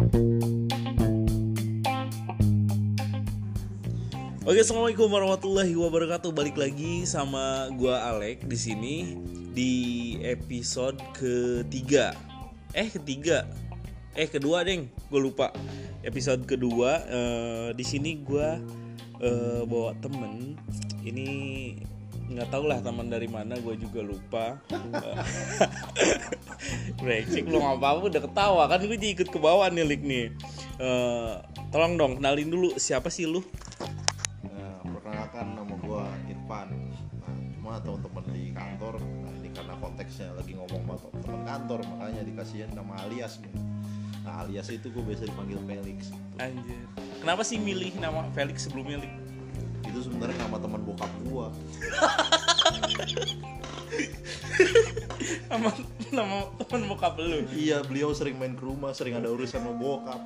Oke, assalamualaikum warahmatullahi wabarakatuh. Balik lagi sama gua Alek di sini di episode ketiga. Eh ketiga, eh kedua deng, gue lupa. Episode kedua eh, di sini gua eh, bawa temen. Ini nggak tahu lah teman dari mana, gue juga lupa. Brengsek lu nggak apa-apa udah ketawa kan gue jadi ikut ke bawah nih Lik nih. Eh, tolong dong kenalin dulu siapa sih lu? Nah, perkenalkan nama gua Irfan. Nah, cuma teman-teman di kantor, nah ini karena konteksnya lagi ngomong sama teman kantor, makanya dikasihin nama alias nih. Nah, alias itu gue biasa dipanggil Felix. Anjir. Kenapa sih milih nama Felix sebelumnya, Lik? Itu sebenarnya nama teman bokap gua. Nama nama teman bokap lu. Iya, beliau sering main ke rumah, sering ada urusan sama bokap.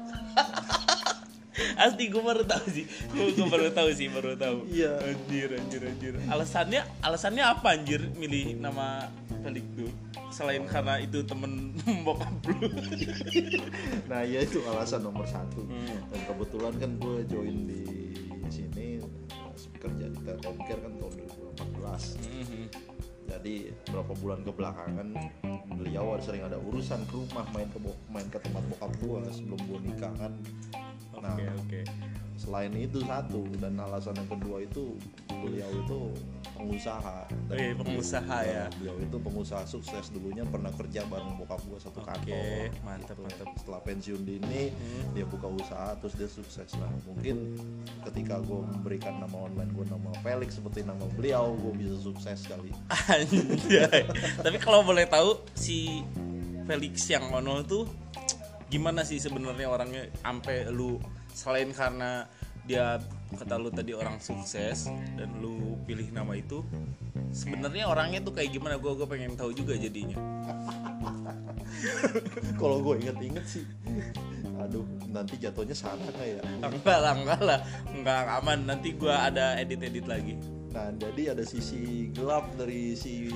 Asli gue baru tahu sih. Gue gue baru tahu sih, baru tahu. Iya. Anjir, anjir, anjir. Alasannya alasannya apa anjir milih nama Felix tuh? Selain karena itu temen bokap lu. Nah, ya itu alasan nomor satu. Hmm. Dan kebetulan kan gue join di Telkomcare kan tahun 2014. Mhm. jadi berapa bulan kebelakangan beliau ada sering ada urusan ke rumah main ke main ke tempat bokap gua sebelum gua nikah kan nah Oke, oke. Selain itu satu dan alasan yang kedua itu beliau itu pengusaha Oh iya, pengusaha ya. beliau itu pengusaha sukses dulunya pernah kerja bareng bokap gua satu Oke, kantor mantap, gitu. mantap. setelah pensiun dini Hmm. dia buka usaha terus dia sukses nah mungkin ketika gue memberikan nama online gue nama Felix seperti nama beliau gue bisa sukses kali. Tapi kalau boleh tahu si Felix yang ono tuh gimana sih sebenarnya orangnya sampai lu selain karena dia kata lu tadi orang sukses dan lu pilih nama itu sebenarnya orangnya tuh kayak gimana? Gua gue pengen tahu juga jadinya. Kalau gue inget-inget sih aduh nanti jatuhnya salah kayak enggak lah enggak lah. Enggak aman. Nanti gua ada edit edit lagi nah jadi ada sisi gelap dari si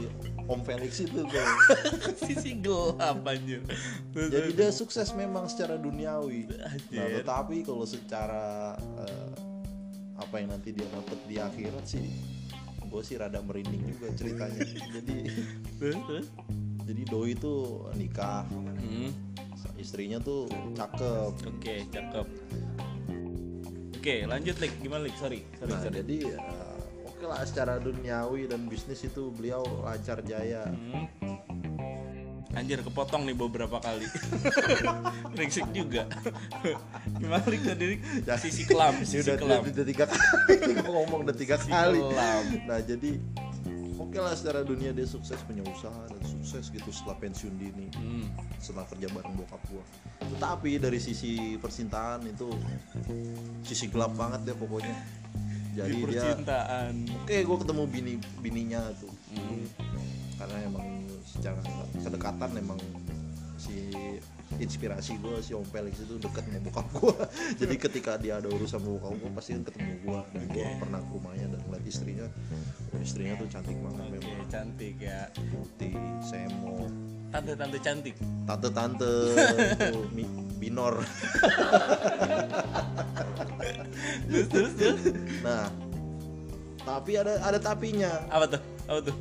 Om Felix itu gue sisi gelap anjir jadi dia sukses memang secara duniawi nah tetapi kalau secara eh, apa yang nanti dia dapat di akhirat sih gue sih rada merinding juga ceritanya jadi jadi doi itu nikah Hmm. istrinya tuh cakep Oke, cakep. Oke, lanjut Lik. Gimana Lik? Sorry, sorry, nah sorry. jadi eh, oke lah secara duniawi dan bisnis itu beliau lancar jaya Hmm. Anjir kepotong nih beberapa kali. Brengsek juga. Gimana Lik tadi Lik? Sisi kelam, Ini sisi udah, kelam. udah, udah tiga kali ngomong udah tiga Sisi kali kelam. nah jadi oke lah secara dunia dia sukses punya usaha dan sukses gitu setelah pensiun dini Hmm. setelah kerja bareng bokap gua tetapi dari sisi percintaan itu sisi gelap banget deh pokoknya jadi Di dia percintaan. oke gue ketemu bini bininya tuh Hmm. karena emang secara kedekatan emang si inspirasi gue si Om Felix itu deket sama bokap gue jadi ketika dia ada urusan sama bokap gue pasti kan ketemu gue dan gue Oke. pernah ke rumahnya dan ngeliat istrinya oh, istrinya tuh cantik banget Oke, memang cantik ya. putih semo Tante-tante cantik. tante-tante binor Terus terus terus. Nah tapi ada ada tapinya Apa tuh? Apa tuh?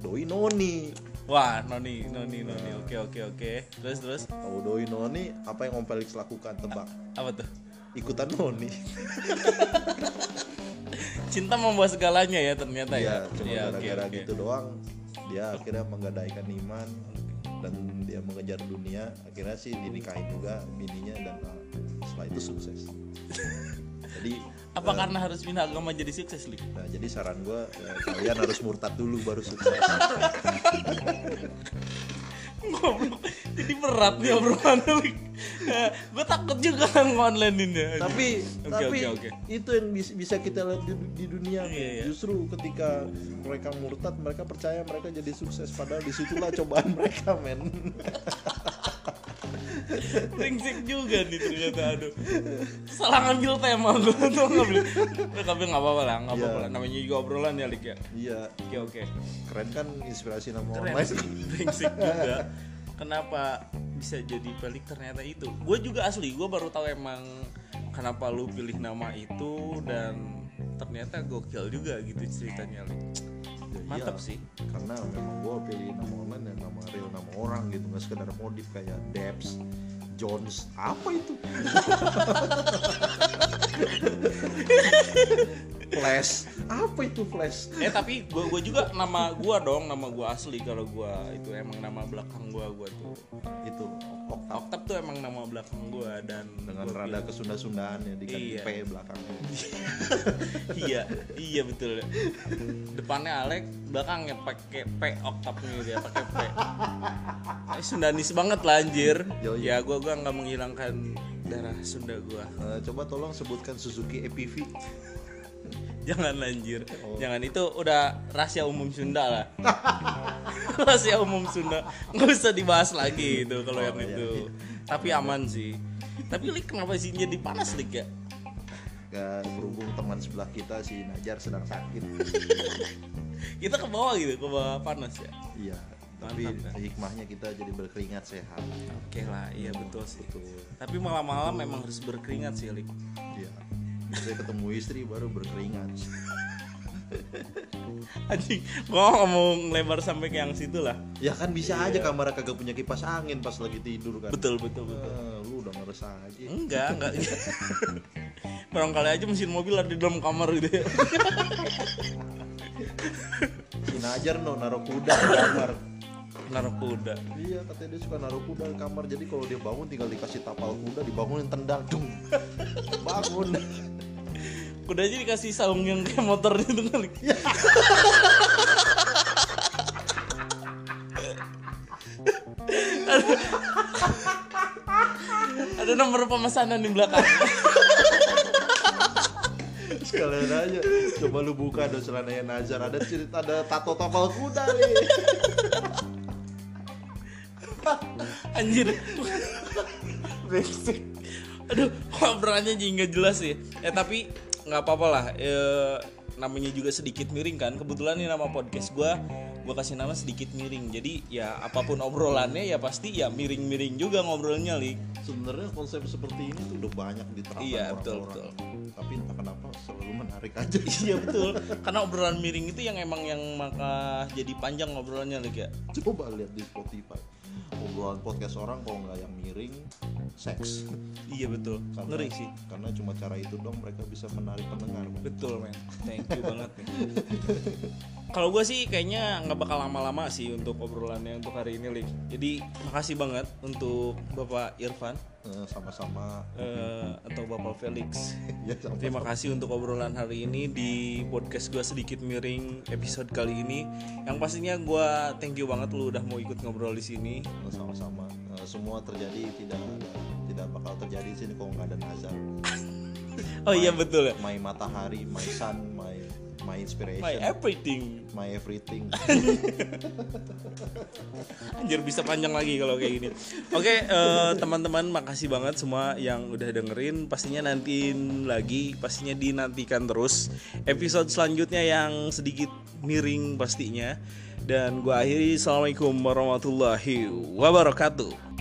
doi noni Wah, noni, noni, noni. Oke, oke, oke. Terus terus. tahu doi noni apa yang Om Felix lakukan tebak Apa tuh? ikutan noni Cinta membuat segalanya ya ternyata ya. Iya, cuma oke, gara-gara oke. gitu doang dia akhirnya menggadaikan iman dan dia mengejar dunia akhirnya sih dinikahin juga bininya dan uh, setelah itu sukses jadi Apa karena harus pindah agama jadi sukses, Lik? nah jadi saran gue kalian harus murtad dulu baru sukses. Jadi berat nih obrolan Lik. gue takut juga ngonline ini. tapi Oke, tapi oke, oke. itu yang bis- bisa kita lihat di, di dunia Iya, men. iya. justru ketika mereka murtad mereka percaya mereka jadi sukses padahal di situlah cobaan mereka men Brengsek juga nih ternyata aduh. Salah ngambil tema gue tuh ngambil. Tapi nggak apa-apa lah, nggak apa-apa Iya. lah. Namanya juga obrolan ya, Lik ya. iya Oke, oke. keren kan inspirasi nama Keren lain brengsek juga. Kenapa bisa jadi pelik ternyata itu gue juga asli gue baru tahu emang kenapa lu pilih nama itu dan ternyata gokil juga gitu ceritanya Lik. Mantap iya. sih. karena memang gue pilih nama online dan nama real nama orang gitu nggak sekedar modif kayak Debs Jones apa itu? Flash apa itu Flash? Eh tapi gue gue juga nama gue dong nama gue asli kalau gue itu emang nama belakang gue gue tuh itu Oktav Octap tuh emang nama belakang gue dan dengan gua rada kesunda-sundaan ya diganti Iya. P belakangnya iya iya betul. Depannya Alek belakangnya pakai P oktapnya dia pakai P. Sundanis banget lah anjir. Yoi. ya gua gua nggak menghilangkan darah Sunda gua. Eh, coba tolong sebutkan Suzuki APV jangan anjir. Oh. jangan itu udah rahasia umum Sunda lah rahasia umum Sunda. Nggak usah dibahas lagi itu kalau Oh, yang iya. itu. Tapi aman sih. Tapi Lik kenapa sih jadi panas Lik ya? Gak berhubung teman sebelah kita si Najar sedang sakit. Kita ke bawah gitu ke bawah panas ya? Iya tapi Mantap, ya. hikmahnya kita jadi berkeringat sehat. Oke lah iya betul sih. Betul Tapi malam-malam memang harus berkeringat sih, Lik. iya. Saya ketemu istri baru berkeringat Anjing, gua mau lebar sampai ke yang situ lah. ya kan bisa aja kamar kagak punya kipas angin pas lagi tidur kan Betul, betul, betul. Eh, lu udah ngeres aja Enggak, enggak. Barangkali aja mesin mobil ada di dalam kamar gitu ya. si Najar no naruh kuda di kamar Naruh kuda. iya katanya dia suka naruh kuda di kamar jadi kalau dia bangun tinggal dikasih tapal kuda dibangunin tendang dung bangun Kuda aja dikasih saung yang kayak motor itu kali. ada nomor pemesanan di belakang. sekalian aja coba lu buka ada celananya Nazar ada cerita ada tato tapal kuda nih Anjir. Aduh, kok obrolannya jadi nggak jelas sih. Ya tapi nggak apa-apa lah. Eh, namanya juga sedikit miring kan. Kebetulan nih nama podcast gua gua kasih nama sedikit miring. Jadi ya apa pun obrolannya ya pasti ya miring-miring juga ngobrolnya, Lik. sebenarnya konsep seperti ini tuh udah banyak diterapkan Iya, betul, orang-orang tapi entah kenapa menarik aja Iya betul. Karena obrolan miring itu yang emang yang maka jadi panjang ngobrolnya, Lik ya. coba lihat di Spotify obrolan podcast orang kalau nggak yang miring seks Iya betul. Karena- Ngeri sih. karena cuma cara itu dong mereka bisa menarik pendengar Betul men, thank you banget nih. Kalau gue sih kayaknya nggak bakal lama-lama sih untuk obrolannya untuk hari ini, Lik. Jadi makasih banget untuk Bapak Irfan sama-sama eh, atau Bapak Felix. ya sama Terima kasih untuk obrolan hari ini di podcast gue sedikit miring episode kali ini. Yang pastinya gue thank you banget lu udah mau ikut ngobrol di sini. sama-sama Eh, semua terjadi tidak ada tidak bakal terjadi di sini kalau nggak ada Nazar Oh iya betul ya. my matahari my sun my inspiration My everything. my everything Anjir bisa panjang lagi kalau kayak gini. Oke, eh, teman-teman makasih banget semua yang udah dengerin. Pastinya nantiin lagi, pastinya dinantikan terus episode selanjutnya yang sedikit miring pastinya. Dan gua akhiri assalamualaikum warahmatullahi wabarakatuh.